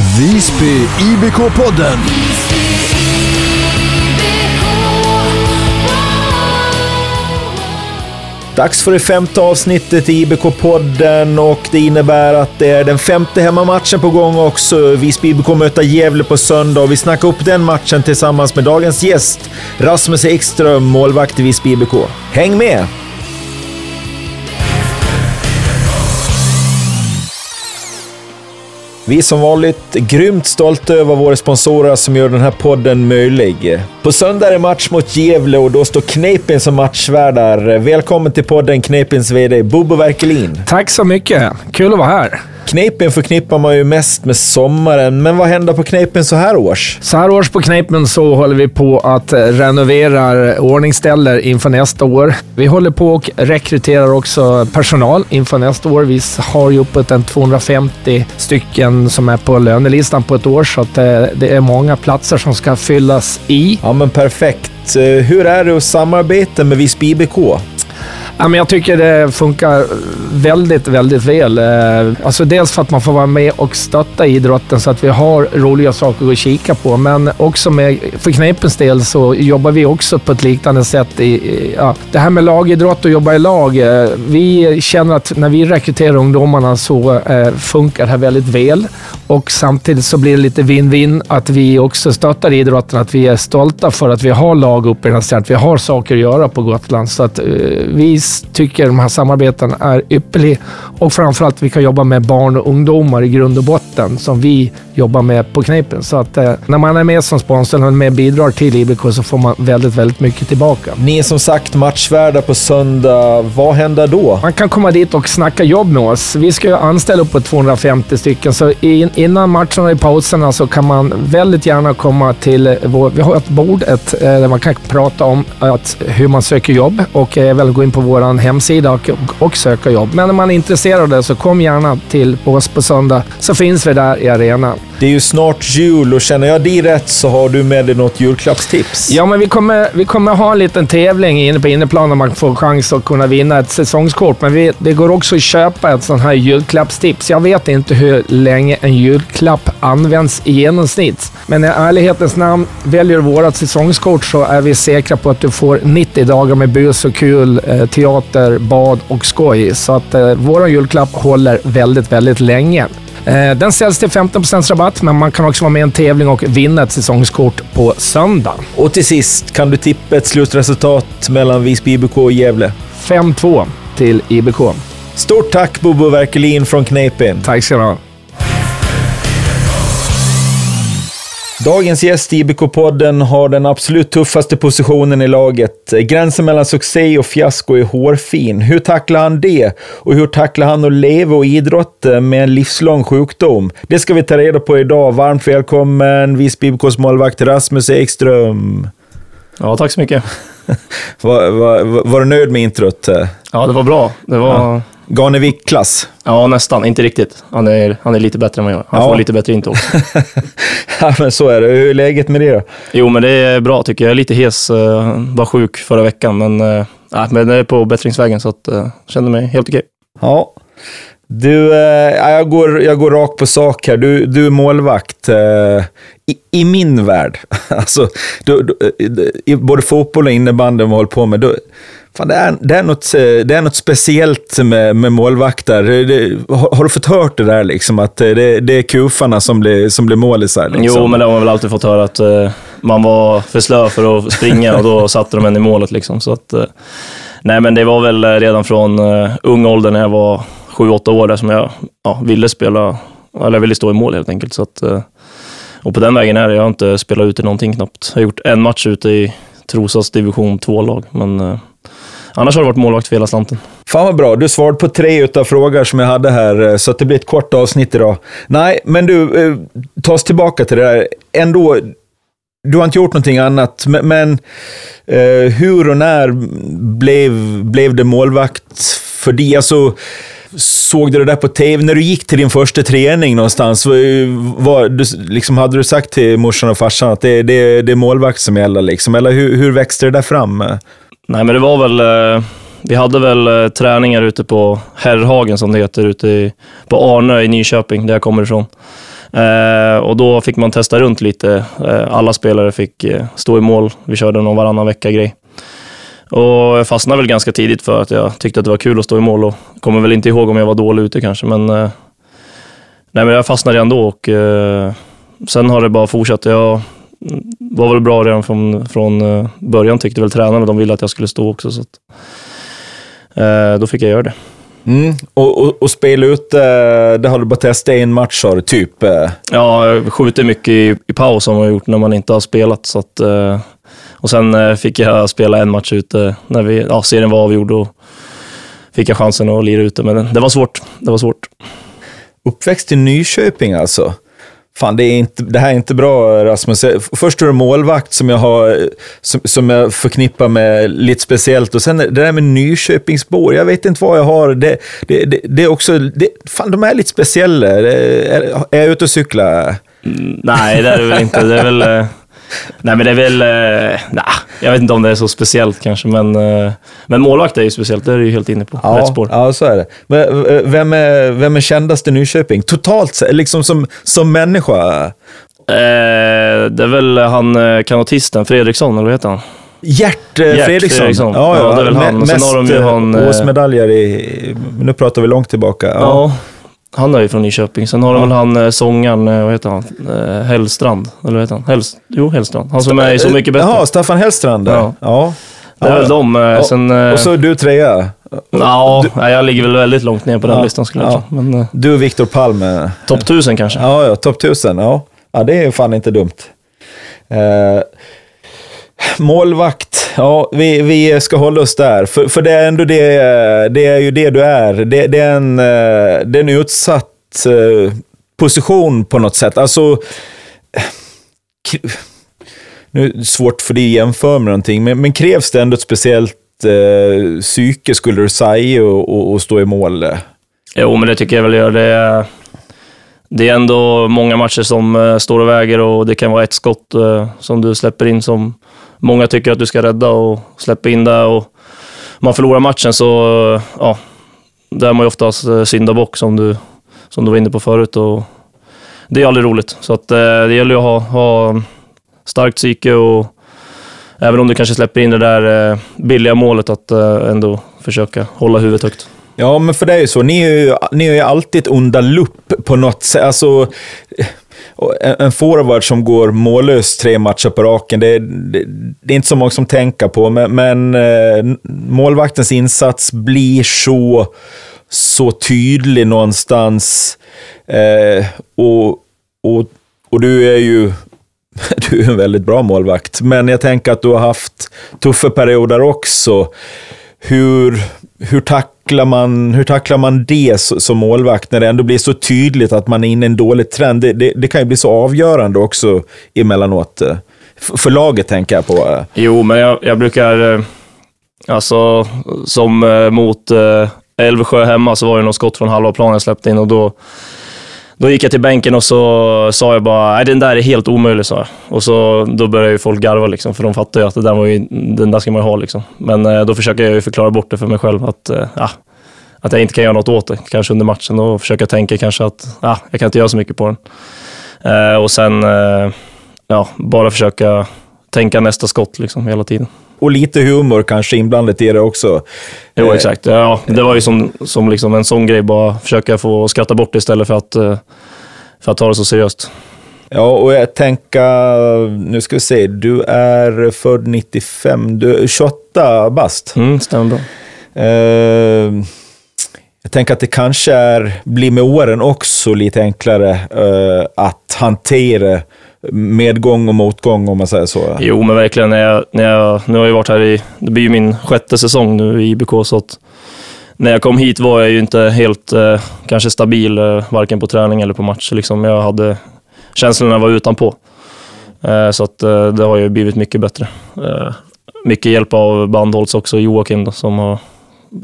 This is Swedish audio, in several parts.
Visby IBK-podden. Dags för det femte avsnittet i IBK-podden och det innebär att det är den femte hemmamatchen på gång också. Visby IBK möter Gävle på söndag och vi snackar upp den matchen tillsammans med dagens gäst, Rasmus Ekström, målvakt i Visby IBK. Häng med! Vi är som vanligt grymt stolta över våra sponsorer som gör den här podden möjlig. På söndag är det match mot Gävle och då står Knepin som matchvärdar. Välkommen till podden Knepins VD Bobo Werkelin. Tack så mycket. Kul att vara här. Knepen förknippar man ju mest med sommaren, men vad händer på Knepen så här års? Så här års på Knepen så håller vi på att renovera ordningställer inför nästa år. Vi håller på och rekryterar också personal inför nästa år. Vi har ju uppåt en 250 stycken som är på lönelistan på ett år, så att eh, det är många platser som ska fyllas i. Ja, men perfekt. Eh, hur är det att samarbeta med Visby IBK? Ja, men jag tycker det funkar väldigt, väldigt väl. Eh, alltså dels för att man får vara med och stötta idrotten så att vi har roliga saker att kika på, men också med, för Knepens del så jobbar vi också på ett liknande sätt. I, ja, det här med lagidrott och jobba i lag. Eh, vi känner att när vi rekryterar ungdomarna så eh, funkar det här väldigt väl och samtidigt så blir det lite win-win att vi också stöttar idrotten, att vi är stolta för att vi har lag uppe i den här Att Vi har saker att göra på Gotland, så att vi tycker de här samarbetena är ypperliga och framförallt vi kan jobba med barn och ungdomar i grund och botten som vi jobbar med på Knepen. Så att eh, när man är med som sponsor och med bidrar till IBK så får man väldigt, väldigt mycket tillbaka. Ni är som sagt matchvärdar på söndag. Vad händer då? Man kan komma dit och snacka jobb med oss. Vi ska ju anställa upp på 250 stycken, så in, innan matcherna och i pauserna så kan man väldigt gärna komma till vår... Vi har ett bord ett, eh, där man kan prata om att, hur man söker jobb och eh, väl gå in på vår hemsida och, och söka jobb. Men om man är intresserad av det så kom gärna till oss på söndag så finns vi där i arenan. Det är ju snart jul och känner jag dig rätt så har du med dig något julklappstips. Ja, men vi kommer, vi kommer ha en liten tävling inne på inneplan där man får chans att kunna vinna ett säsongskort. Men vi, det går också att köpa ett sånt här julklappstips. Jag vet inte hur länge en julklapp används i genomsnitt. Men i ärlighetens namn, väljer du vårt säsongskort så är vi säkra på att du får 90 dagar med bus och kul, eh, teater, bad och skoj. Så att eh, vår julklapp håller väldigt, väldigt länge. Eh, den säljs till 15 rabatt, men man kan också vara med i en tävling och vinna ett säsongskort på söndag. Och till sist, kan du tippa ett slutresultat mellan Visby IBK och Gävle? 5-2 till IBK. Stort tack Bobo Werkelin från Kneipen. Tack ska du ha. Dagens gäst i IBK-podden har den absolut tuffaste positionen i laget. Gränsen mellan succé och fiasko är hårfin. Hur tacklar han det? Och hur tacklar han att leva och idrotta med en livslång sjukdom? Det ska vi ta reda på idag. Varmt välkommen Visby IBKs målvakt Rasmus Ekström. Ja, tack så mycket. var, var, var, du nöjd med introt? Ja, det var bra. Det var... Ja. Garnevik-klass? Ja, nästan. Inte riktigt. Han är, han är lite bättre än vad jag Han ja. får lite bättre också. ja, men så är det. Hur är läget med det då? Jo, men det är bra tycker jag. Jag är lite hes. Uh, var sjuk förra veckan, men, uh, men det är på bättringsvägen så att, uh, känner mig helt okej. Ja. Du, eh, jag, går, jag går rakt på sak här. Du, du är målvakt. Eh, i, I min värld, alltså, du, du, både fotboll och innebandy man håller på med, du, Fan, det, är, det, är något, det är något speciellt med, med målvakter. Det, har, har, du fått hört det där, liksom, att det, det är kufarna som blir, som blir målisar? Liksom? Jo, men det har man väl alltid fått höra, att uh, man var för slö för att springa och då satte de en i målet. Liksom, så att, uh, nej, men det var väl redan från uh, ung ålder, när jag var sju, åtta år, där som jag ja, ville spela, eller ville stå i mål helt enkelt. Så att, uh, och på den vägen är det. Jag har inte spelat ute någonting knappt. Jag har gjort en match ute i Trosas division 2-lag, men Annars har det varit målvakt för hela slanten. Fan vad bra. Du svarade på tre utav frågor som jag hade här, eh, så det blir ett kort avsnitt idag. Nej, men du, eh, ta oss tillbaka till det där. Ändå, du har inte gjort någonting annat, men eh, hur och när blev, blev det målvakt för dig? Alltså, såg du det där på tv? När du gick till din första träning någonstans, eh, var, du, liksom, hade du sagt till morsan och farsan att det, det, det är målvakt som gäller? Liksom? Eller hur, hur växte det där fram? Nej, men det var väl... Eh, vi hade väl eh, träningar ute på Herrhagen, som det heter, ute i, på Arnö i Nyköping, där jag kommer ifrån. Eh, och då fick man testa runt lite. Eh, alla spelare fick eh, stå i mål. Vi körde någon varannan vecka-grej. Och jag fastnade väl ganska tidigt för att jag tyckte att det var kul att stå i mål och kommer väl inte ihåg om jag var dålig ute kanske, men, eh, nej, men jag fastnade redan då och sen har det bara fortsatt. Jag var väl bra redan från, från eh, början tyckte väl tränarna, de ville att jag skulle stå också. Så att, eh, då fick jag göra det. Mm. Och, och, och spela ut, eh, det har du bara testat en match har du, typ? Ja, jag skjuter mycket i, i paus som man har gjort när man inte har spelat. Så att, och sen fick jag spela en match ute när vi, ja, serien var avgjord och fick jag chansen att lira ute. Men det var svårt. Det var svårt. Uppväxt i Nyköping alltså. Fan, det, är inte, det här är inte bra Rasmus. Eh, först är du målvakt som jag, har, eh, som, som jag förknippar med lite speciellt. Och sen det där med Nyköpingsbor, jag vet inte vad jag har. Det, det, det, det är också, det, fan de är lite speciella. Det Är, är jag ute och cyklar? Mm, nej, det är det väl inte. Det är väl... Nej, men det är väl... Eh, nah, jag vet inte om det är så speciellt kanske, men, eh, men målvakt är ju speciellt. Det är du ju helt inne på. Rätt spår. Ja, så är det. Men, vem, är, vem är kändast i Nyköping? Totalt liksom som, som människa? Eh, det är väl han eh, kanotisten Fredriksson, eller vad heter han? Gert, eh, Gert Fredriksson. Fredriksson. Ja, det är väl han. Och sen Mest har de ju han, eh, i... Nu pratar vi långt tillbaka. Ja. Ja. Han är ju från Nyköping. Sen har de väl han eh, sångaren, eh, vad heter han? Eh, Hellstrand. Eller vad heter han? Helst, jo, Hellstrand. Han som är i Så mycket bättre. Jaha, Staffan Hellstrand. Ja. Ja. det är Ja, väl de. Sen, Och så är du trea. ja, jag ligger väl väldigt långt ner på den Ja. listan skulle jag Ja. tro. Men Du och Viktor Palme. topp 1000 kanske. Ja, ja, topp 1000. Ja. ja, det är fan inte dumt. Eh, målvakt, ja, vi, vi ska hålla oss där. För, för det är ändå det, det är ju det du är. Det, det, är, en, eh, det är en utsatt eh, position på något sätt. Alltså, eh, nu är det svårt för dig att jämföra med någonting, men, men krävs det ändå ett speciellt eh, psyke, skulle du säga, och, och, och stå i mål? Jo, men det tycker jag väl gör. Det det är ändå många matcher som står och väger och det kan vara ett skott som du släpper in som många tycker att du ska rädda och släppa in det. Och man förlorar matchen så, ja, där är man ju oftast eh, syndabock som du, som du var inne på förut. Och det är aldrig roligt. Så att, eh, det gäller ju att ha, ha starkt psyke och även om du kanske släpper in det där eh, billiga målet, att ändå försöka hålla huvudet högt. Ja, men för det är ju så. Ni är ju, ni är ju alltid under lupp på något sätt. Alltså, en en forward som går mållös tre matcher på raken, det, det, det är inte så många som tänker på, men, men eh, målvaktens insats blir så, så tydlig någonstans. Eh, och, och, och du är ju du är en väldigt bra målvakt, men jag tänker att du har haft tuffa perioder också. Hur, hur, tacklar man, hur tacklar man det som målvakt när det ändå blir så tydligt att man är inne i en dålig trend? Det, det, det kan ju bli så avgörande också emellanåt. Eh, för laget tänker jag på. Eh. Jo, men jag, jag brukar, eh, alltså som mot Älvsjö hemma så var det något skott från halva planen jag släppte in och då, då gick jag till bänken och så sa jag bara, nej den där är helt omöjlig, sa jag. Och så, då började ju folk garva liksom, för de fattar ju att det där var ju, den där ska man ju ha liksom. Men eh, då försöker jag ju förklara bort det för mig själv, att, eh, att jag inte kan göra något åt det, kanske under matchen. Och försöka tänka kanske att, ah, jag kan inte göra så mycket på den. Eh, och sen, eh, ja, bara försöka tänka nästa skott liksom hela tiden. Och lite humor kanske inblandat i det också. Jo, Eh, exakt. Ja, det var ju som, som liksom en sån grej, bara försöka få skratta bort istället för att, eh, för att ta det så seriöst. Ja, och jag tänker, nu ska vi se, du är född 95, du är 28 bast. Mm, stämmer bra. Eh, jag tänker att det kanske är, blir med åren också lite enklare eh, att hantera medgång och motgång om man säger så. Jo, men verkligen. När jag, när jag, nu har jag varit här i, det blir ju min sjätte säsong nu i IBK, så att när jag kom hit var jag ju inte helt eh, kanske stabil, eh, varken på träning eller på match. Liksom. Jag hade känslorna var utanpå. Eh, så att eh, det har ju blivit mycket bättre. Eh, mycket hjälp av bandhålls också, Joakim då, som har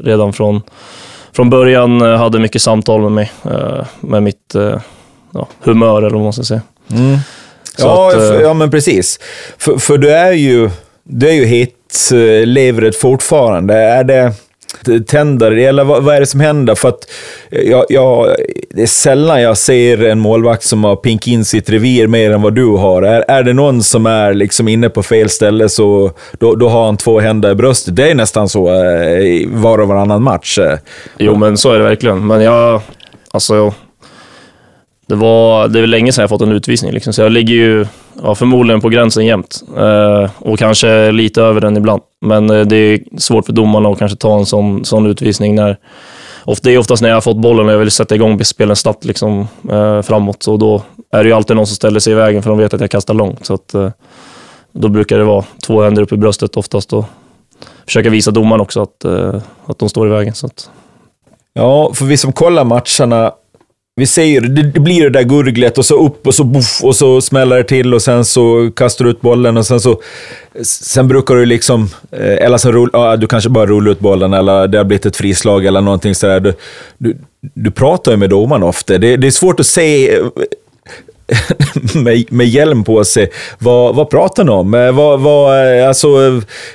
redan från, från början eh, hade mycket samtal med mig, eh, med mitt eh, ja, humör eller vad man ska säga. Mm. Ja, att, eh, för, ja, men precis. För, för du är ju, du är ju hit, eh, fortfarande. Är det, tändare, eller vad, vad, är det som händer? För att jag, jag, det är sällan jag ser en målvakt som har pink in sitt revir mer än vad du har. Är, är det någon som är liksom inne på fel ställe så då, då har han två händer i bröstet. Det är nästan så eh, var och varannan match. Jo, men så är det verkligen. Men jag, alltså, det, var, det är väl länge sedan jag fått en utvisning, liksom. så jag ligger ju ja, förmodligen på gränsen jämt. Eh, och kanske lite över den ibland. Men eh, det är svårt för domarna att kanske ta en sån, sån utvisning när det är oftast när jag har fått bollen och jag vill sätta igång spelen snabbt liksom, eh, framåt. så då är det ju alltid någon som ställer sig i vägen för de vet att jag kastar långt. Så att, eh, då brukar det vara två händer upp i bröstet oftast och försöka visa domaren också att, eh, att de står i vägen. Så att... Ja, för vi som kollar matcherna vi ser det, det blir det där gurglet och så upp och så boff och så smäller det till och sen så kastar du ut bollen och sen så... Sen brukar du liksom... Eh, eller så rull, ja, du kanske bara rullar ut bollen eller det har blivit ett frislag eller någonting sådär. Du, du, du pratar ju med domaren ofta. Det, det är svårt att se med, med hjälm på sig. Vad, vad pratar ni om? Eh, vad, vad, eh, alltså,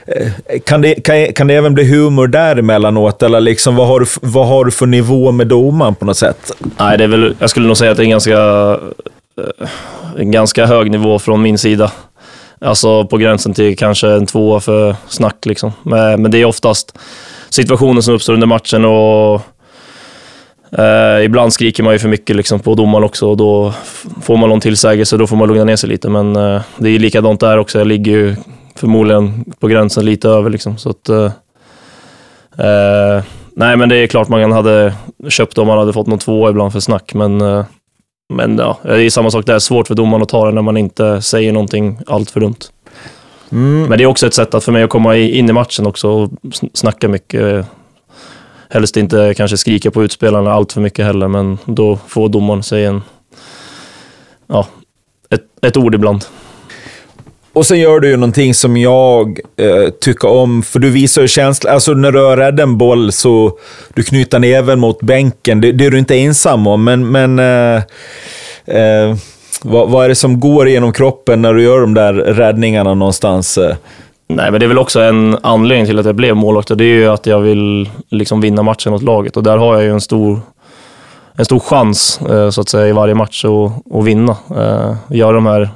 eh, kan, det, kan, kan det även bli humor där emellanåt? Eller liksom, vad, har du, vad har du för nivå med domaren på något sätt? Nej, det är väl, jag skulle nog säga att det är en ganska, en ganska hög nivå från min sida. Alltså på gränsen till kanske en tvåa för snack. Liksom. Men, men det är oftast situationer som uppstår under matchen och Eh, ibland skriker man ju för mycket liksom, på domaren också och då får man någon tillsägelse, då får man lugna ner sig lite. Men eh, det är likadant där också. Jag ligger ju förmodligen på gränsen lite över. Liksom, så att, eh, eh nej, men det är klart man hade köpt om man hade fått någon två ibland för snack. Men, eh, men ja, det är samma sak där. Svårt för domaren att ta det när man inte säger någonting allt för dumt. Mm. Men det är också ett sätt att för mig att komma in i matchen också och snacka mycket helst inte kanske skrika på utspelarna allt för mycket heller, men då får domaren säga en, ja, ett, ett ord ibland. Och sen gör du ju någonting som jag eh, tycker om, för du visar ju känsla. Alltså när du har räddat en boll så du knyter näven mot bänken. Det, det, är du inte ensam om, men, men eh, eh, vad, vad, är det som går genom kroppen när du gör de där räddningarna någonstans? Eh? Nej, men det är väl också en anledning till att jag blev målvakt och det är ju att jag vill liksom vinna matchen åt laget och där har jag ju en stor, en stor chans eh, så att säga i varje match att, att vinna. Eh, göra de här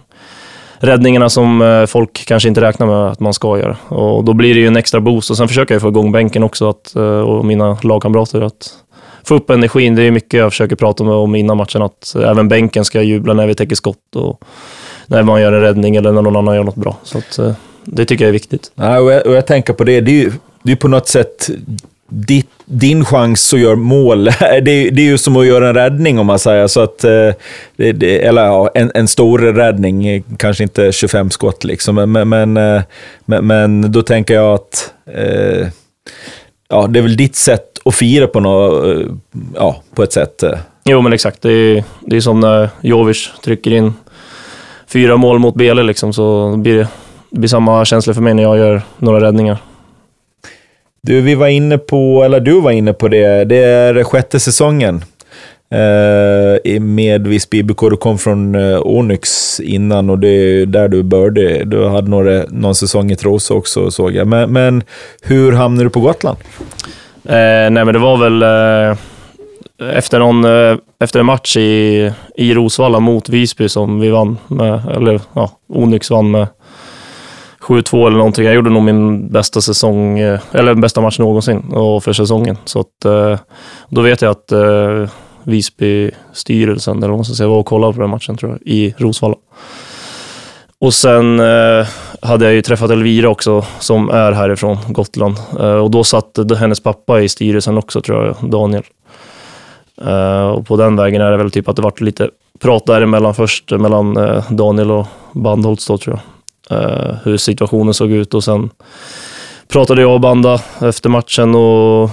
räddningarna som eh, folk kanske inte räknar med att man ska göra. Och då blir det ju en extra boost och sen försöker jag få igång bänken också att, och mina lagkamrater att få upp energin. Det är mycket jag försöker prata om innan matchen, att även bänken ska jubla när vi täcker skott och när man gör en räddning eller när någon annan gör något bra. Så att, det tycker jag är viktigt. Ja, och, jag, och jag tänker på det, det är ju det är på något sätt ditt, din chans att göra mål. Det, det, är ju som att göra en räddning om man säger så. att eh, det, det, Eller ja, en, en stor räddning, kanske inte 25 skott liksom. Men, men, eh, men, men då tänker jag att eh, ja, det är väl ditt sätt att fira på, något, ja, på ett sätt. Jo, men exakt. Det är, det är som när Jovic trycker in fyra mål mot Bele, liksom, så blir det det blir samma känsla för mig när jag gör några räddningar. Du, vi var inne på, eller du var inne på det, det är sjätte säsongen eh, med Visby IBK. Du kom från eh, Onyx innan och det är där du började. Du hade några, någon säsong i Trosa också såg jag. Men, men hur hamnade du på Gotland? Eh, nej, men det var väl eh, efter, någon, eh, efter en match i, i Rosvalla mot Visby som vi vann med, eller ja, Onyx vann med 7-2 eller någonting. Jag gjorde nog min bästa säsong, eh, eller bästa match någonsin och för säsongen. Så att, eh, då vet jag att eh, Visby-styrelsen, eller vad man ska säga, var och kollade på den matchen tror jag, i Rosvalla. Och sen eh, hade jag ju träffat Elvira också, som är härifrån Gotland. Eh, och då satt hennes pappa i styrelsen också, tror jag, Daniel. Eh, och på den vägen är det väl typ att det varit lite prat däremellan först, mellan Daniel och Bandholtz då, tror jag eh, hur situationen såg ut och sen pratade jag och Banda efter matchen och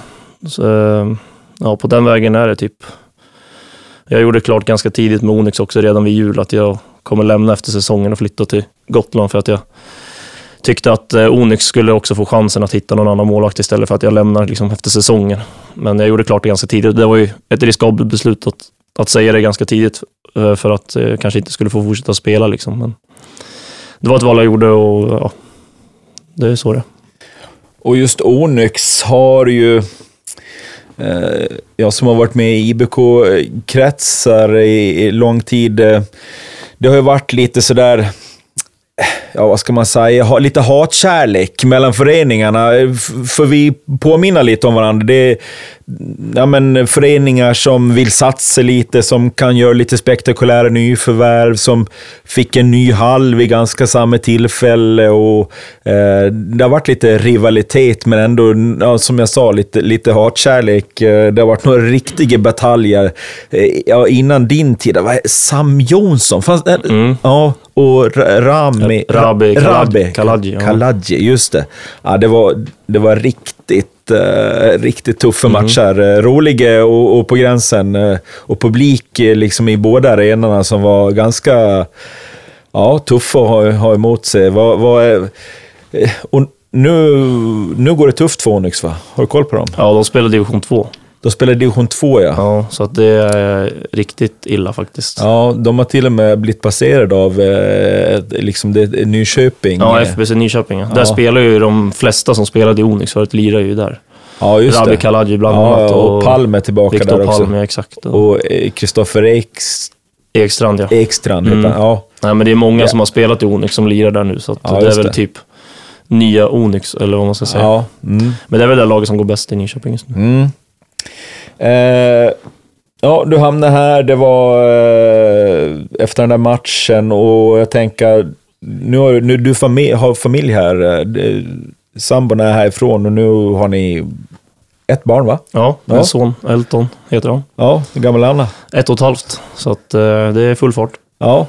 så, eh, ja, på den vägen är det typ. Jag gjorde klart ganska tidigt med Onyx också redan vid jul att jag kommer lämna efter säsongen och flytta till Gotland för att jag tyckte att eh, Onyx skulle också få chansen att hitta någon annan målvakt istället för att jag lämnar liksom efter säsongen. Men jag gjorde klart det ganska tidigt. Det var ju ett riskabelt beslut att, att säga det ganska tidigt eh, för att jag kanske inte skulle få fortsätta spela. Liksom. Men det var ett val jag gjorde och ja, det är så det Och just Onyx har ju Eh, jag som har varit med i IBK-kretsar i, i lång tid, eh, det har ju varit lite sådär eh, ja, vad ska man säga, ha, lite hatkärlek mellan föreningarna. För vi påminner lite om varandra. Det är ja, men, föreningar som vill satsa lite, som kan göra lite spektakulära nyförvärv, som fick en ny hall vid ganska samma tillfälle. Och, eh, det har varit lite rivalitet, men ändå, ja, som jag sa, lite, lite hatkärlek. Eh, Det har varit några riktiga bataljer. Eh, ja, innan din tid, Sam Jonsson, fanns, det- ja, och Ra- Rami... Rabi Rabi Kaladji. Kaladji, just det. Ja, det, var, det var riktigt, eh, riktigt tuffa Mm. matcher. Eh, Roliga och, och på gränsen. eh, och publik eh, liksom i båda arenorna som var ganska ja, tuffa att ha, ha emot sig. Vad, vad är, eh, och nu, nu går det tufft för Onyx, va? Har du koll på dem? Ja, de spelar division 2. De spelar division 2, ja. Ja, så att det är riktigt illa faktiskt. Ja, Ja, de har till och med blivit passerade av eh, liksom det, Nyköping. FBC Nyköping. ja. Ja. Där spelar ju de flesta som spelade i Onyx förut, lirar ju där. ja, just Rabi det. Kaladji bland Ja, annat. och Palm är tillbaka Viktor där också. Palm, ja, exakt. Och Och eh, Kristoffer Eks, Ekstrand, ja. Ekstrand Mm. heter han. Ja, Nej, men det är många Ja. som har spelat i Onyx som lirar där nu, så Ja, det är väl det. typ nya Onyx, eller vad man ska säga. ja. Mm. Men det är väl det laget som går bäst i Nyköping just nu. Mm. Eh, ja, du hamnade här. Det var eh, efter den där matchen och jag tänker, nu har nu, du familj, har familj här. eh, Sambon är härifrån och nu har ni ett barn, va? Ja, min Ja. son Elton heter han. Ja, hur gammal är han? Ett och ett halvt, så att eh, det är full fart. Ja.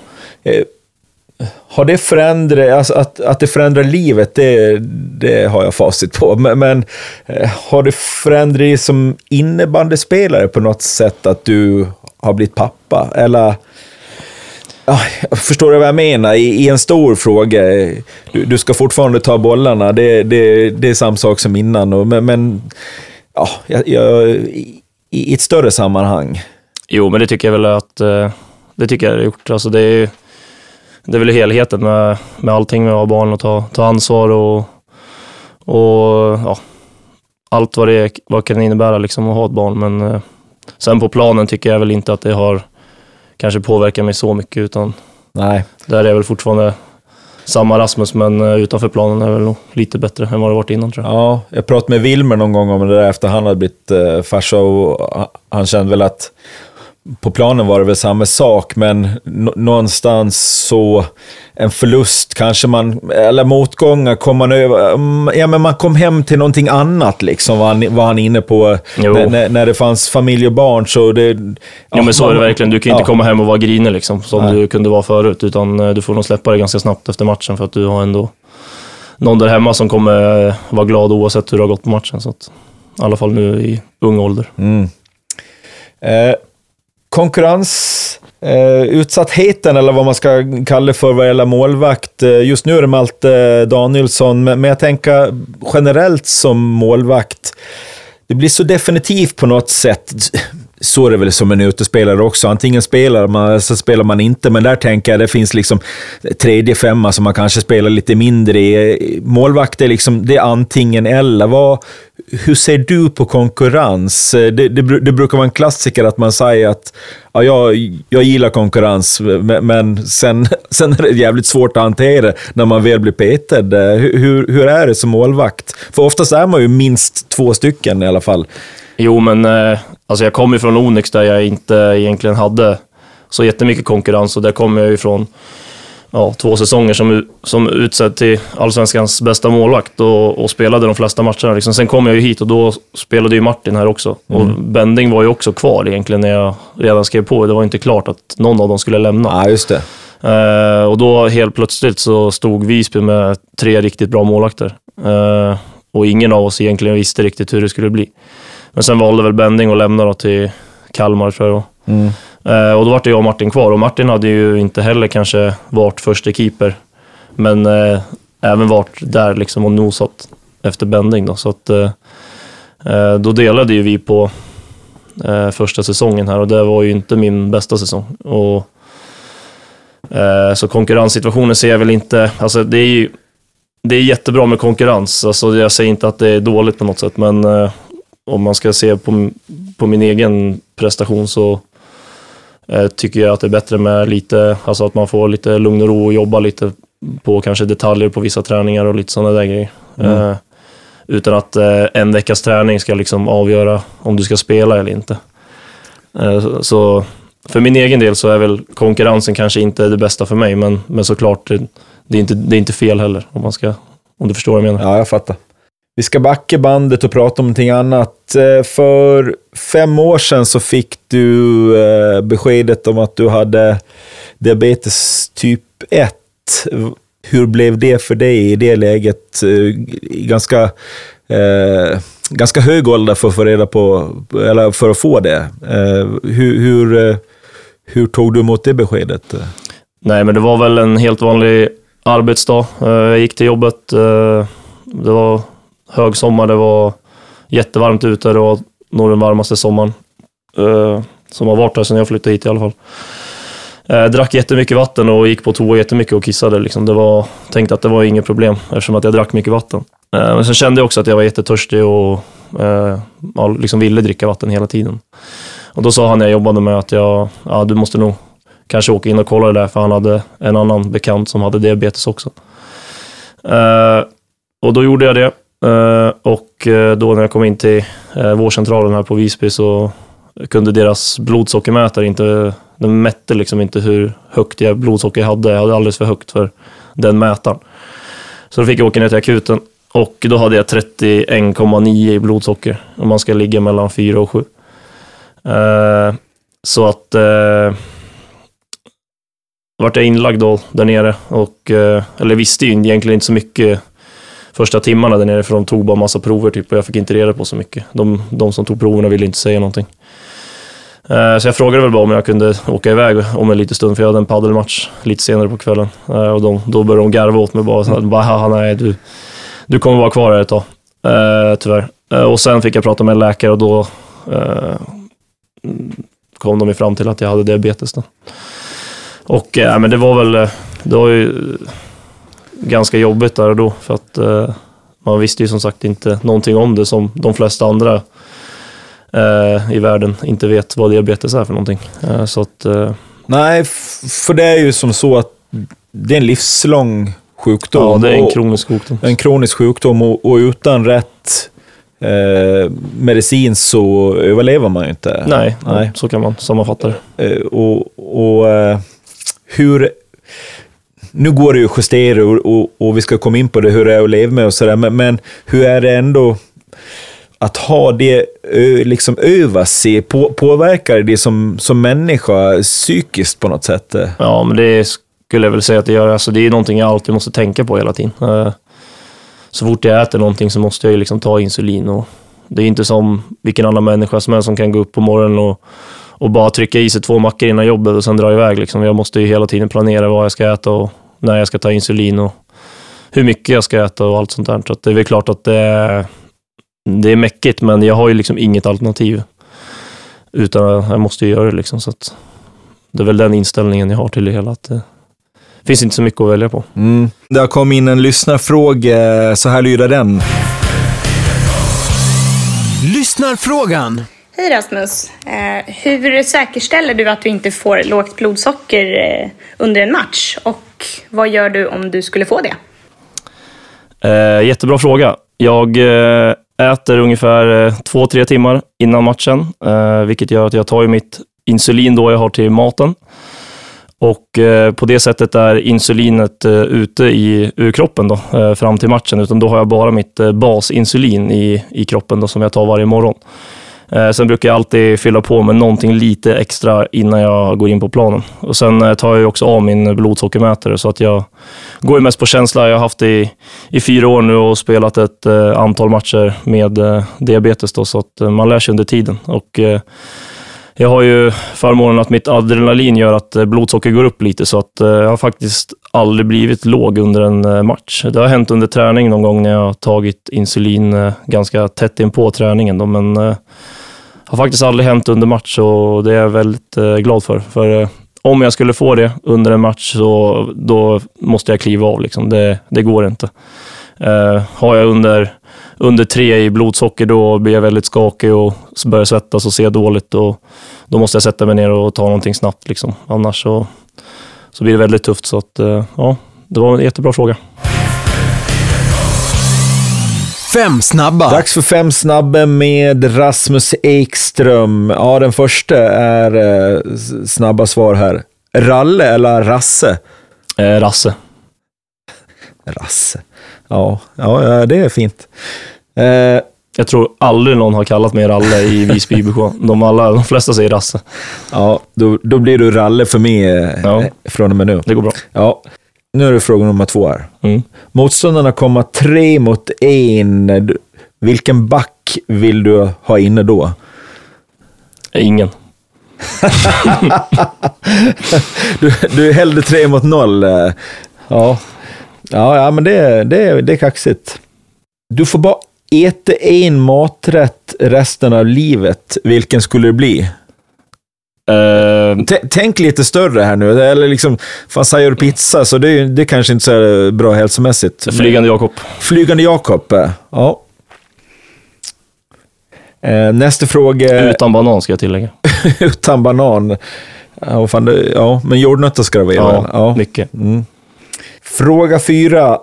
Har det förändrat, alltså att, att det förändrar livet, det, det har jag facit på. Men, men eh, har det förändrat dig som innebandyspelare på något sätt att du har blivit pappa? Eller, ja, förstår du vad jag menar? I, i en stor fråga, du, du ska fortfarande ta bollarna, det, det, det är samma sak som innan. Och, men, men ja, jag, jag, i, i ett större sammanhang. Jo, men det tycker jag väl att eh, det tycker jag det har gjort. Alltså det, är, det är väl helheten med, med allting med att ha barn och ta, ta ansvar och, och ja, allt vad det vad kan innebära liksom att ha ett barn. Men eh, sen på planen tycker jag väl inte att det har kanske påverkat mig så mycket, utan Nej. där är jag väl fortfarande samma Rasmus, men eh, utanför planen är det väl lite bättre än vad det varit innan tror jag. Ja, jag pratade med Wilmer någon gång om det där efter han hade blivit eh, farsa och han kände väl att på planen var det väl samma sak, men nå- någonstans så en förlust kanske man, eller motgångar kom man över, mm, ja men man kom hem till någonting annat liksom, var han, var han inne på. När, när, det fanns familj och barn så det... Ja, men så är det verkligen. Du kan ja. inte komma hem och vara grinig liksom, som Nej. du kunde vara förut, utan eh, du får nog släppa det ganska snabbt efter matchen för att du har ändå någon där hemma som kommer eh, vara glad oavsett hur det har gått på matchen. Så att, I alla fall nu i ung ålder. Mm. Eh, konkurrens, eh, utsattheten eller vad man ska kalla det för vad gäller målvakt. Eh, just nu är det Malte Danielsson, men, men jag tänker generellt som målvakt. Det blir så definitivt på något sätt. Så är det väl som en utespelare också. Antingen spelar man eller så spelar man inte, men där tänker jag det finns liksom tredje femma som man kanske spelar lite mindre i. Målvakt är liksom, det är antingen eller. Vad, hur ser du på konkurrens? Det, det, det brukar vara en klassiker att man säger att ja, jag, jag gillar konkurrens, men, men sen, sen är det jävligt svårt att hantera när man väl blir petad. Hur, hur, hur är det som målvakt? För oftast är man ju minst två stycken i alla fall. Jo, men eh, alltså jag kommer ju från Onyx där jag inte egentligen hade så jättemycket konkurrens och där kommer jag ju från ja, två säsonger som, som utsedd till Allsvenskans bästa målvakt och, och spelade de flesta matcherna. Liksom. Sen kom jag ju hit och då spelade ju Martin här också. Och Bending var ju också kvar egentligen när jag redan skrev på. Det var inte klart att någon av dem skulle lämna. Ja, just det. Eh, och då helt plötsligt så stod Visby med tre riktigt bra målvakter. Eh, och ingen av oss egentligen visste riktigt hur det skulle bli. Men sen valde väl Bending att lämna då till Kalmar tror jag. Mm. Eh, och då var det jag och Martin kvar och Martin hade ju inte heller kanske varit första keeper. Men eh, även varit där liksom och nosat efter Bending då. Så att, eh, eh, då delade ju vi på eh, första säsongen här och det var ju inte min bästa säsong. Och Eh, Så konkurrenssituationen ser jag väl inte, alltså det är ju det är jättebra med konkurrens, alltså jag säger inte att det är dåligt på något sätt, men eh, om man ska se på, på min egen prestation så eh, tycker jag att det är bättre med lite, alltså att man får lite lugn och ro och jobba lite på kanske detaljer på vissa träningar och lite sådana där grejer. Mm. Eh, utan att eh, en veckas träning ska liksom avgöra om du ska spela eller inte. Eh, så- så för min egen del så är väl konkurrensen kanske inte det bästa för mig, men, men såklart, det, det, är inte, det är inte fel heller, om, man ska, om du förstår vad jag menar. Ja, jag fattar. Vi ska backa bandet och prata om någonting annat. Eh, för fem år sedan så fick du eh, beskedet om att du hade diabetes typ 1. Hur blev det för dig i det läget? Eh, I ganska, eh, ganska hög ålder för att få reda på, eller för att få det. Eh, hur, hur, hur tog du emot det beskedet? Nej, men det var väl en helt vanlig arbetsdag. Jag gick till jobbet. Det var högsommar, det var jättevarmt ute. Det var nog den varmaste sommaren eh, som har varit här sedan jag flyttade hit i alla fall. Eh, drack jättemycket vatten och gick på toa jättemycket och kissade. Liksom. Det var, tänkte att det var inget problem eftersom att jag drack mycket vatten. Eh, Men sen kände jag också att jag var jättetörstig och eh, liksom ville dricka vatten hela tiden. Och då sa han jag jobbade med att jag, ja, du måste nog kanske åka in och kolla det där, för han hade en annan bekant som hade diabetes också. Eh, och då gjorde jag det. Eh, och eh, då när jag kom in till eh, vårdcentralen här på Visby så kunde deras blodsockermätare inte, den mätte liksom inte hur högt jag blodsocker jag hade. Jag hade alldeles för högt för den mätaren. Så då fick jag åka ner till akuten och då hade jag 31,9 i blodsocker och man ska ligga mellan 4 och 7. Så att vart jag inlagd då där nere och, eller visste ju egentligen inte så mycket första timmarna där nere för de tog bara massa prover typ och jag fick inte reda på så mycket. De, de som tog proverna ville inte säga någonting. Eh, så jag frågade väl bara om jag kunde åka iväg om en liten stund för jag hade en paddelmatch lite senare på kvällen. Eh, och de, då började de garva åt mig bara, så bara nej du, du kommer vara kvar här ett tag. Eh, tyvärr. Och sen fick jag prata med en läkare och då kom de ju fram till att jag hade diabetes. Då. Och eh, men det var väl, det var ju ganska jobbigt där och då för att eh, man visste ju som sagt inte någonting om det som de flesta andra eh, i världen inte vet vad diabetes är för någonting. Eh, så att, eh, Nej, för det är ju som så att det är en livslång sjukdom. ja, det är en kronisk sjukdom. en kronisk sjukdom och, och utan rätt eh, medicin så överlever man ju inte. Nej, Nej. så kan man sammanfatta det. Eh, och och eh, hur... Nu går det ju att justera och, och, och vi ska komma in på det, hur det är att leva med och sådär, men, men hur är det ändå att ha det liksom över sig? På, påverkar det som, som människa psykiskt på något sätt? Ja, men det skulle jag väl säga att det gör. Alltså, det är någonting jag alltid måste tänka på hela tiden. Eh, så fort jag äter någonting så måste jag ju liksom ta insulin. Och det är inte som vilken annan människa som helst som kan gå upp på morgonen och, och bara trycka i sig två mackor innan jobbet och sen dra iväg. Liksom. Jag måste ju hela tiden planera vad jag ska äta och när jag ska ta insulin och hur mycket jag ska äta och allt sånt där. Så det är väl klart att det är, det är mäckigt, men jag har ju liksom inget alternativ. Utan jag måste ju göra det. Liksom, så att det är väl den inställningen jag har till det hela. Att det finns inte så mycket att välja på. Mm. Det har kommit in en lyssnarfråga, så här lyder den. Lyssnarfrågan. Hej Rasmus! Eh, hur säkerställer du att du inte får lågt blodsocker eh, under en match? Och vad gör du om du skulle få det? Eh, jättebra fråga. Jag eh, äter ungefär eh, två, tre timmar innan matchen, eh, vilket gör att jag tar ju mitt insulin då jag har till maten. Och eh, på det sättet är insulinet eh, ute i, ur kroppen då, eh, fram till matchen, utan då har jag bara mitt eh, basinsulin i, i kroppen då, som jag tar varje morgon. Eh, sen brukar jag alltid fylla på med någonting lite extra innan jag går in på planen. Och sen eh, tar jag ju också av min blodsockermätare så att jag går ju mest på känsla. Jag har haft det i, i fyra år nu och spelat ett eh, antal matcher med diabetes då, så att man lär sig under tiden. Och, jag har ju förmånen att mitt adrenalin gör att blodsocker går upp lite, så att jag har faktiskt aldrig blivit låg under en eh, match. Det har hänt under träning någon gång när jag har tagit insulin eh, ganska tätt in på träningen, då, men det har faktiskt aldrig hänt under match och det är jag väldigt glad för. För om jag skulle få det under en match så då måste jag kliva av. Liksom. Det, det går inte. Eh, har jag under under tre i blodsocker, då blir jag väldigt skakig och börjar svettas och ser dåligt. Och då måste jag sätta mig ner och ta någonting snabbt. Liksom. Annars så, så blir det väldigt tufft. Så att, eh, ja, det var en jättebra fråga. Fem snabba. Dags för fem snabba med Rasmus Ekström. Ja, den första är eh, snabba svar här. Ralle eller Rasse? Eh, Rasse. Rasse. Ja, ja, ja det är fint. Eh, Jag tror aldrig någon har kallat mig Ralle i Visby IBK. De, alla, de flesta säger Rasse. ja, då, då blir du Ralle för mig eh, Ja. från och med nu. Det går bra. Ja, nu är det fråga nummer två här. Mm. Motståndarna kommer tre mot en. Vilken back vill du ha inne då? Ingen. Du, du är hellre tre mot noll. Ja, ja, ja men det, det, det är kaxigt. Du får bara äta en maträtt resten av livet. Vilken skulle det bli? Eh, T- tänk lite större här nu. Eller liksom, fan säger du pizza så det är, det är kanske inte så här bra hälsomässigt. flygande Jakob. Flygande Jakob. eh, Ja. Eh, Nästa fråga. Utan banan ska jag tillägga. Utan banan. Ja, fan det, ja men jordnötter ska det vara. Ja, ja. mycket. Mm. Fråga fyra.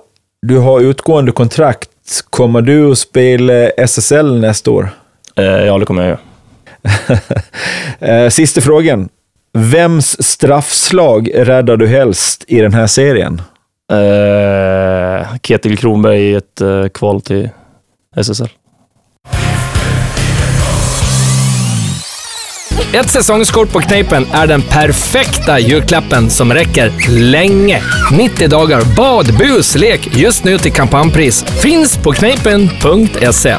Du har utgående kontrakt. Kommer du att spela SSL nästa år? Eh, ja, det kommer jag göra. Eh, Sista frågan. Vems straffslag räddar du helst i den här serien? Eh, Ketil Kronberg i ett eh, kval till SSL. Ett säsongskort på Kneipen är den perfekta julklappen som räcker länge. 90 dagar bad, bus, lek just nu till kampanjpris. Finns på kneipen.se.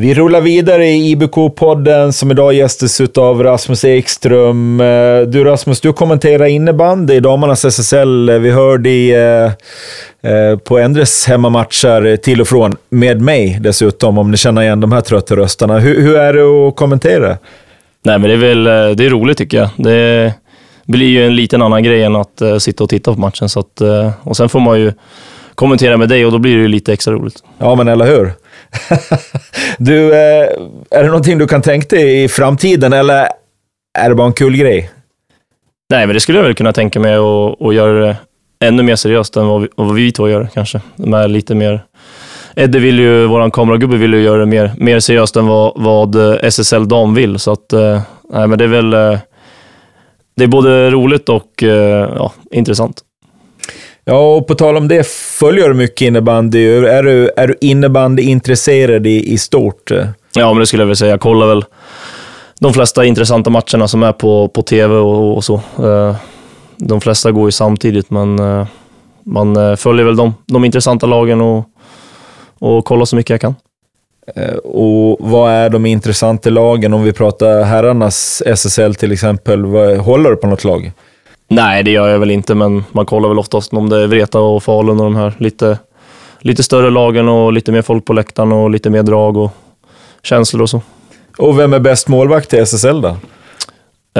Vi rullar vidare i IBK-podden som idag gästas av Rasmus Ekström. Eh, Du Rasmus, du kommenterar innebandy i damernas SSL. Vi hörde i, eh, eh, på Endres hemmamatcher till och från, med mig dessutom, om ni känner igen de här trötta rösterna. Hur, hur är det att kommentera? Nej, men det är väl eh, det är roligt tycker jag. Det blir ju en liten annan grej än att eh, sitta och titta på matchen. Så att, eh, och sen får man ju kommentera med dig och då blir det ju lite extra roligt. Ja, men eller hur? du, eh, är det någonting du kan tänka dig i framtiden, eller är det bara en kul grej? Nej, men det skulle jag väl kunna tänka mig och, och göra det ännu mer seriöst än vad vi, vad vi två gör kanske. Med lite mer... Eddie vill ju, våran kameragubbe vill ju göra det mer, mer seriöst än vad, vad eh, SSL Dam vill. Så att, eh, nej men det är väl... Det är både roligt och ja, intressant. Ja, och på tal om det, följer du mycket innebandy? Är du, är du innebandyintresserad i, i stort? Ja, men det skulle jag väl säga. Jag kollar väl de flesta intressanta matcherna som är på, på tv och, och så. Eh, De flesta går ju samtidigt, men eh, man eh, följer väl de, de intressanta lagen och, och kollar så mycket jag kan. Och vad är de intressanta lagen? Om vi pratar herrarnas SSL till exempel, håller du på något lag? Nej, det gör jag väl inte, men man kollar väl oftast om det är Vreta och Falun och de här lite, lite större lagen och lite mer folk på läktaren och lite mer drag och känslor och så. Och vem är bäst målvakt i SSL då?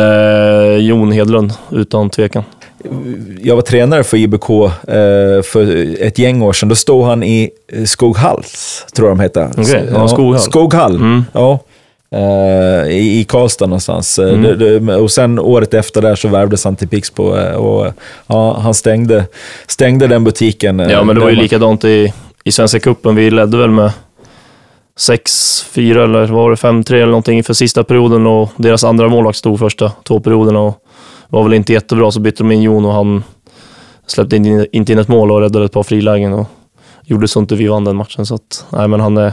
Eh, Jon Hedlund, utan tvekan. Jag var tränare för IBK eh, för ett gäng år sedan. Då stod han i Skoghalls, tror jag de heter. Okej, ja, Skoghall. Skoghall, Mm. ja. Eh, i, I Karlstad någonstans. Eh, Mm. Det, det, och sen året efter där så värvdes han till Pixbo eh, och ja, han stängde, stängde den butiken. Ja, men det var ju man- likadant i, i Svenska cupen. Vi ledde väl med 6-4 eller var det 5-3 eller någonting för sista perioden och deras andra målvakt stod första två perioderna och var väl inte jättebra. Så bytte de in Jon och han släppte in, inte in ett mål och räddade ett par frilägen och gjorde så inte vi vann den matchen. Så att, nej, men han är,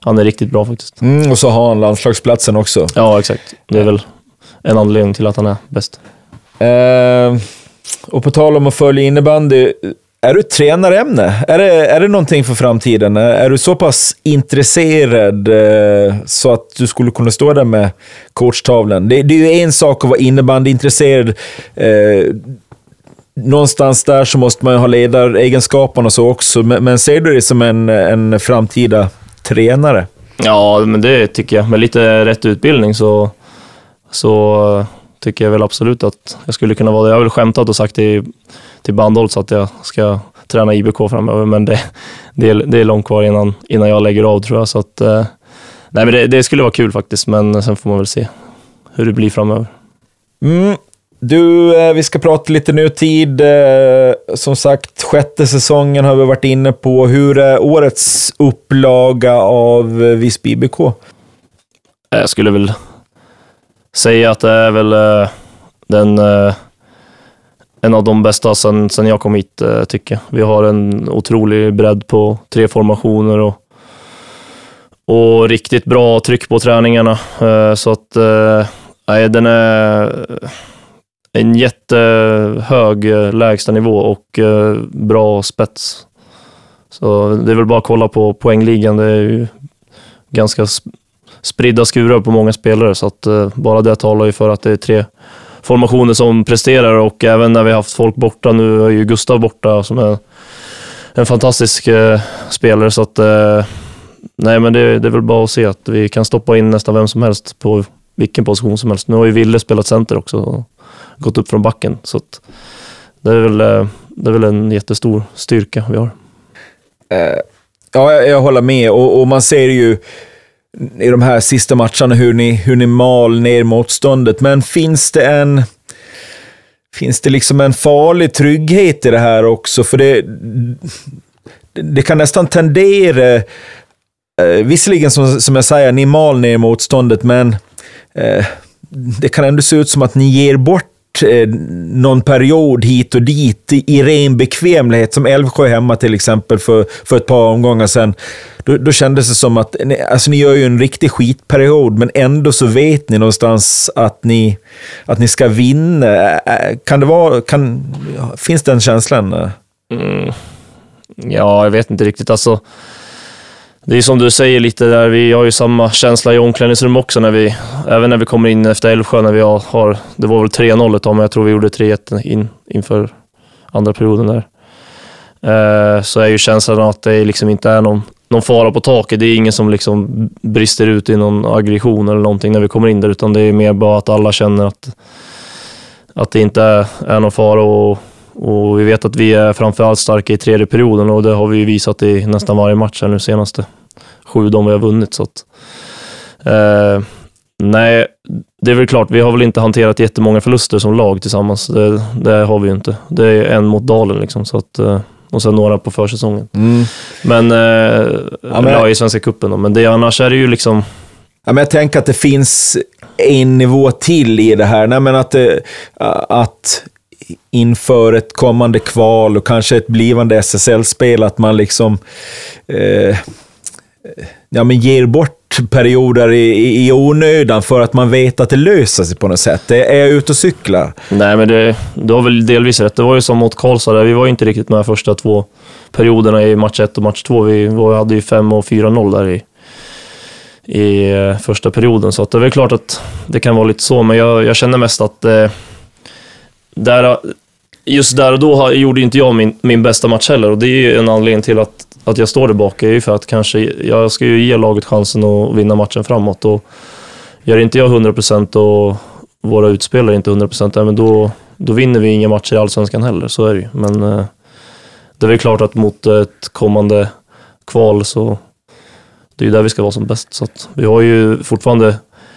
han är riktigt bra faktiskt. Mm, och så har han landslagsplatsen också. Ja, exakt. Det är väl en anledning till att han är bäst. Eh, och på tal om att följa innebandy, är du ett tränarämne? Är det, är det någonting för framtiden? Är, är du så pass intresserad eh, så att du skulle kunna stå där med coachtavlan? Det, det är ju en sak att vara innebandyintresserad. Eh, någonstans där så måste man ju ha ledaregenskaperna och så också, men, men ser du dig som en, en framtida tränare? Ja, men det tycker jag. Med lite rätt utbildning så, så tycker jag väl absolut att jag skulle kunna vara det. Jag har väl skämtat och sagt till, till Bandholt att jag ska träna IBK framöver, men det, det, är, det är långt kvar innan, innan jag lägger av tror jag. Så att, eh, nej, men det, det skulle vara kul faktiskt, men sen får man väl se hur det blir framöver. Mm. Du, eh, vi ska prata lite nutid. Eh, som sagt, sjätte säsongen har vi varit inne på. Hur är årets upplaga av Visby IBK? Jag skulle väl säga att det är väl eh, den, en av de bästa sen, sen jag kom hit, tycker jag. Vi har en otrolig bredd på tre formationer och, och riktigt bra tryck på träningarna. Så att, nej, den är en jättehög eh, lägstanivå och eh, bra spets. Så det är väl bara att kolla på poängligan. Det är ju ganska spridda skurar på många spelare, så att eh, bara det talar ju för att det är tre formationer som presterar och även när vi har haft folk borta, nu är ju Gustav borta som är en fantastisk spelare, så att nej, men det, det är väl bara att se att vi kan stoppa in nästan vem som helst på vilken position som helst. Nu har ju Ville spelat center också gått upp från backen. Så det, är väl, eh, det är väl en jättestor styrka vi har. Eh, ja, jag, jag håller med och, och, man ser ju i de här sista matcherna hur ni, hur ni mal ner motståndet. Men finns det en... Finns det liksom en farlig trygghet i det här också? För det, det kan nästan tendera... Eh, visserligen som, som jag säger, ni mal ner motståndet, men eh, det kan ändå se ut som att ni ger bort eh, någon period hit och dit i ren bekvämlighet, som Älvsjö hemma till exempel för, för ett par omgångar sedan. Då, då kändes det som att, alltså ni gör ju en riktig skitperiod, men ändå så vet ni någonstans att ni, att ni ska vinna. Kan det vara, kan, finns den känslan? Mm. Ja, jag vet inte riktigt. Alltså, det är som du säger lite där, vi har ju samma känsla i omklädningsrum också, när vi, även när vi kommer in efter Älvsjö, när vi har, det var väl 3-0 ett tag, men jag tror vi gjorde 3-1 in, inför andra perioden där. Eh, så är ju känslan att det liksom inte är någon, någon fara på taket. Det är ingen som liksom brister ut i någon aggression eller någonting när vi kommer in där, utan det är mer bara att alla känner att, att det inte är, är någon fara och, och vi vet att vi är framförallt starka i tredje perioden och det har vi visat i nästan varje match här nu senaste sju de vi har vunnit. Så att, eh, nej, det är väl klart, vi har väl inte hanterat jättemånga förluster som lag tillsammans. Det, det har vi ju inte. Det är en mot Dalen liksom, så att, eh, och sen några på försäsongen. Mm. Men, eh, ja, men, ja, i Svenska cupen då. Men det, annars är det ju liksom... Ja, men jag tänker att det finns en nivå till i det här. Nej, men att, det, att inför ett kommande kval och kanske ett blivande SSL-spel, att man liksom eh, Eh, ja, men ger bort perioder i, i onödan för att man vet att det löser sig på något sätt. Är jag ute och cyklar? Nej, men det, du har väl delvis rätt. Det var ju som mot Karlstad, där. vi var ju inte riktigt med första två perioderna i match 1 och match 2. Vi vi hade ju 5 och 4-0 där i, i eh, första perioden, så att det är väl klart att det kan vara lite så, men jag, jag känner mest att eh, där, just där och då gjorde inte jag min, min bästa match heller och det är ju en anledning till att att jag står där bak är ju för att kanske, jag ska ju ge laget chansen att vinna matchen framåt. Och gör inte jag 100% och våra utspelare inte 100% men då, då vinner vi inga matcher i Allsvenskan heller. Så är det ju. Men eh, det är väl klart att mot ett kommande kval så det är ju där vi ska vara som bäst. Så vi har ju fortfarande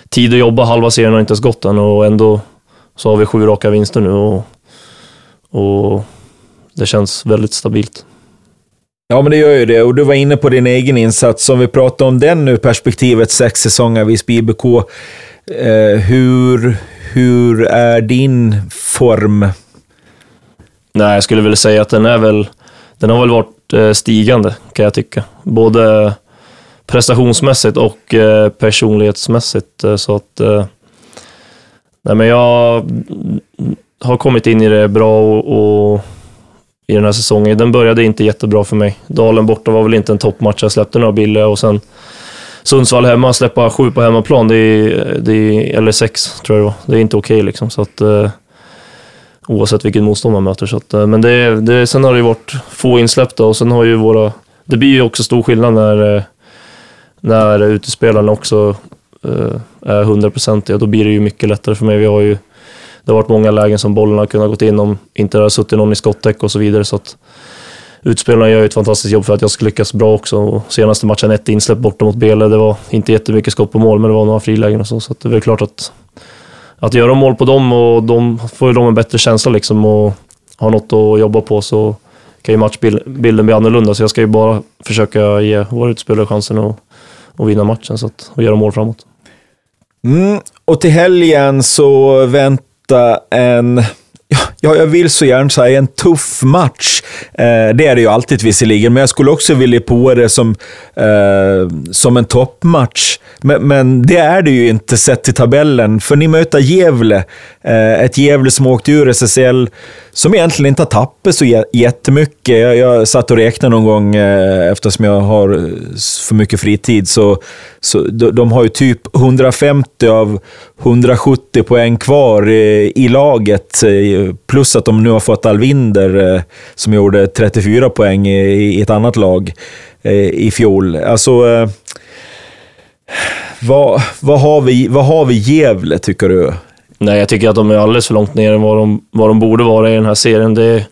tid att jobba. Halva serien har inte ens gått än och ändå så har vi sju raka vinster nu och, och det känns väldigt stabilt. Ja, men det gör ju det. Och du var inne på din egen insats. Om vi pratar om den nu, perspektivet sex säsonger Visby IBK. Eh, hur, hur är din form? Nej, jag skulle väl säga att den är väl... Den har väl varit eh, stigande, kan jag tycka. Både prestationsmässigt och eh, personlighetsmässigt. Eh, så att... Nej, men jag har kommit in i det bra och, och i den här säsongen. Den började inte jättebra för mig. Dalen borta var väl inte en toppmatch. Jag släppte några billiga och sen Sundsvall hemma, släppa sju på hemmaplan, det är, det är, eller sex tror jag det var. Det är inte okej okay liksom. Så att, eh, oavsett vilken motstånd man möter. Så att, eh, men det, det, sen har det ju varit få insläppta och sen har ju våra... Det blir ju också stor skillnad när, eh, när utespelarna också eh, är hundraprocentiga. Då blir det ju mycket lättare för mig. Vi har ju det har varit många lägen som bollen har kunnat gått in om inte det har suttit någon i skottäck och så vidare. Så att utspelarna gör ju ett fantastiskt jobb för att jag ska lyckas bra också. Och senaste matchen, ett insläpp borta mot Bele, det var inte jättemycket skott på mål, men det var några frilägen och så. Så det är väl klart att, att göra mål på dem och de får ju de en bättre känsla liksom och har något att jobba på så kan ju matchbilden bli annorlunda. Så jag ska ju bara försöka ge våra utspelare chansen att, att vinna matchen så att, och göra mål framåt. Mm, och till helgen så möta en Ja, jag vill så gärna säga en tuff match. Eh, det är det ju alltid visserligen, men jag skulle också vilja på det som, eh, som en toppmatch. Men, men, det är det ju inte sett till tabellen, för ni möter Gävle. Eh, ett Gävle som åkte ur SSL, som egentligen inte har tappat så jättemycket. Jag, jag satt och räknade någon gång, eh, eftersom jag har eh, för mycket fritid, så, så de, de har ju typ 150 av 170 poäng kvar i, i laget. Eh, plus att de nu har fått Alvinder, eh, som gjorde 34 poäng i, i ett annat lag eh, i fjol. Alltså... Eh, vad, vad, har vi, vad har vi Gävle, tycker du? Nej, jag tycker att de är alldeles för långt ner än vad de, vad de borde vara i den här serien. Det,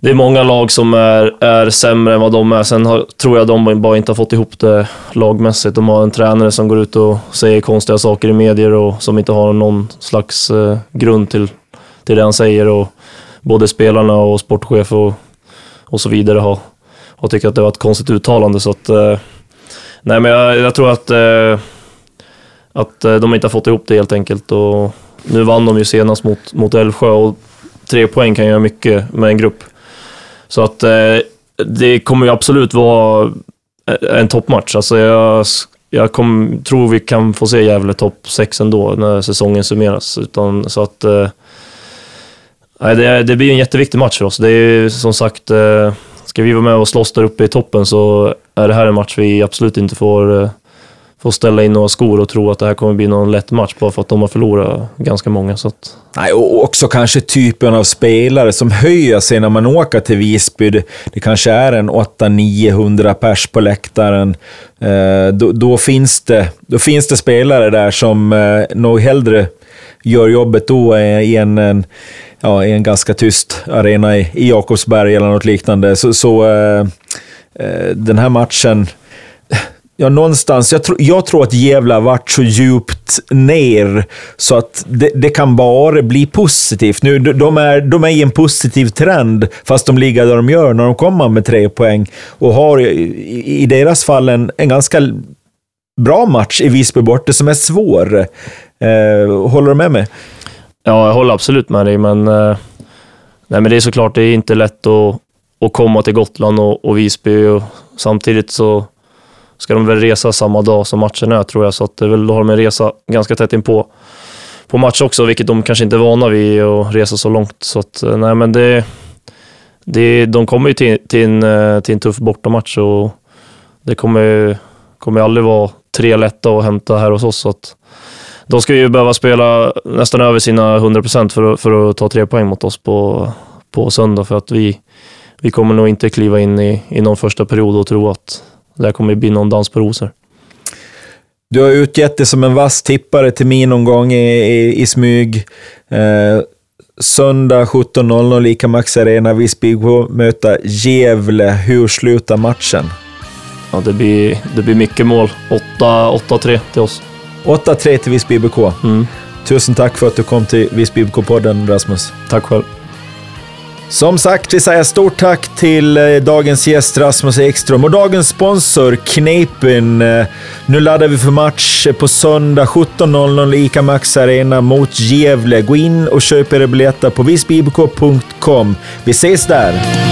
det är många lag som är, är sämre än vad de är. Sen har, tror jag de bara inte har fått ihop det lagmässigt. De har en tränare som går ut och säger konstiga saker i medier och som inte har någon slags eh, grund till, till det han säger. Och både spelarna och sportchef och, och så vidare har, har tyckt att det var ett konstigt uttalande. Så att, eh, nej, men jag, jag tror att eh, att eh, de inte har fått ihop det helt enkelt. Och nu vann de ju senast mot, mot Älvsjö och tre poäng kan göra mycket med en grupp. Så att eh, det kommer ju absolut vara eh, en toppmatch. Alltså jag, jag kom, tror vi kan få se Gävle topp 6 ändå när säsongen summeras. Utan, så att, eh, det, det blir en jätteviktig match för oss. Det är som sagt, eh, ska vi vara med och slåss där uppe i toppen så är det här en match vi absolut inte får får ställa in några skor och tro att det här kommer bli någon lätt match bara för att de har förlorat ganska många. Så att... Nej, och också kanske typen av spelare som höjer sig när man åker till Visby. Det, det kanske är en 800-900 pers på läktaren. Eh, då, då, finns det, då finns det spelare där som eh, nog hellre gör jobbet då i en, en, ja, i en ganska tyst arena i, i Jakobsberg eller något liknande. Så, så eh, eh den här matchen Ja, någonstans. Jag, tro, jag tror att Gävle har varit så djupt ner så att det, det, kan bara bli positivt. Nu, de, är, de är i en positiv trend, fast de ligger där de gör när de kommer med tre poäng och har i, i deras fall en, en ganska bra match i Visby borta som är svår. Eh, håller du med mig? Ja, jag håller absolut med dig, men, eh, nej, men det är såklart det är inte lätt att, att komma till Gotland och, och Visby och samtidigt så ska de väl resa samma dag som matchen är tror jag, så att det väl, då har de en resa ganska tätt in på, på match också, vilket de kanske inte är vana vid att resa så långt. Så att, eh, nej men det, det, de kommer ju till, till, en, eh, till en tuff bortamatch och det kommer, kommer aldrig vara tre lätta att hämta här hos oss. Så att de ska ju behöva spela nästan över sina 100% för, att, för att ta tre poäng mot oss på, på söndag, för att vi, vi kommer nog inte kliva in i, i någon första period och tro att det kommer bli någon dans på rosor. Du har utgett dig som en vass tippare till min någon gång i, i, i smyg. Eh, söndag 17.00 lika Max Arena. Visby möta Gävle. Hur slutar matchen? Ja, det blir, det blir mycket mål. 8-3 till oss. 8-3 till Visby BK. Mm. Tusen tack för att du kom till Visby BK-podden, Rasmus. Tack själv. Som sagt, vi säger stort tack till eh, dagens gäst Rasmus Ekström och dagens sponsor Kneipin. Eh, nu laddar vi för match på söndag 17.00 i ICA Max Arena mot Gävle. Gå in och köp era biljetter på visbibk.com. Vi ses där!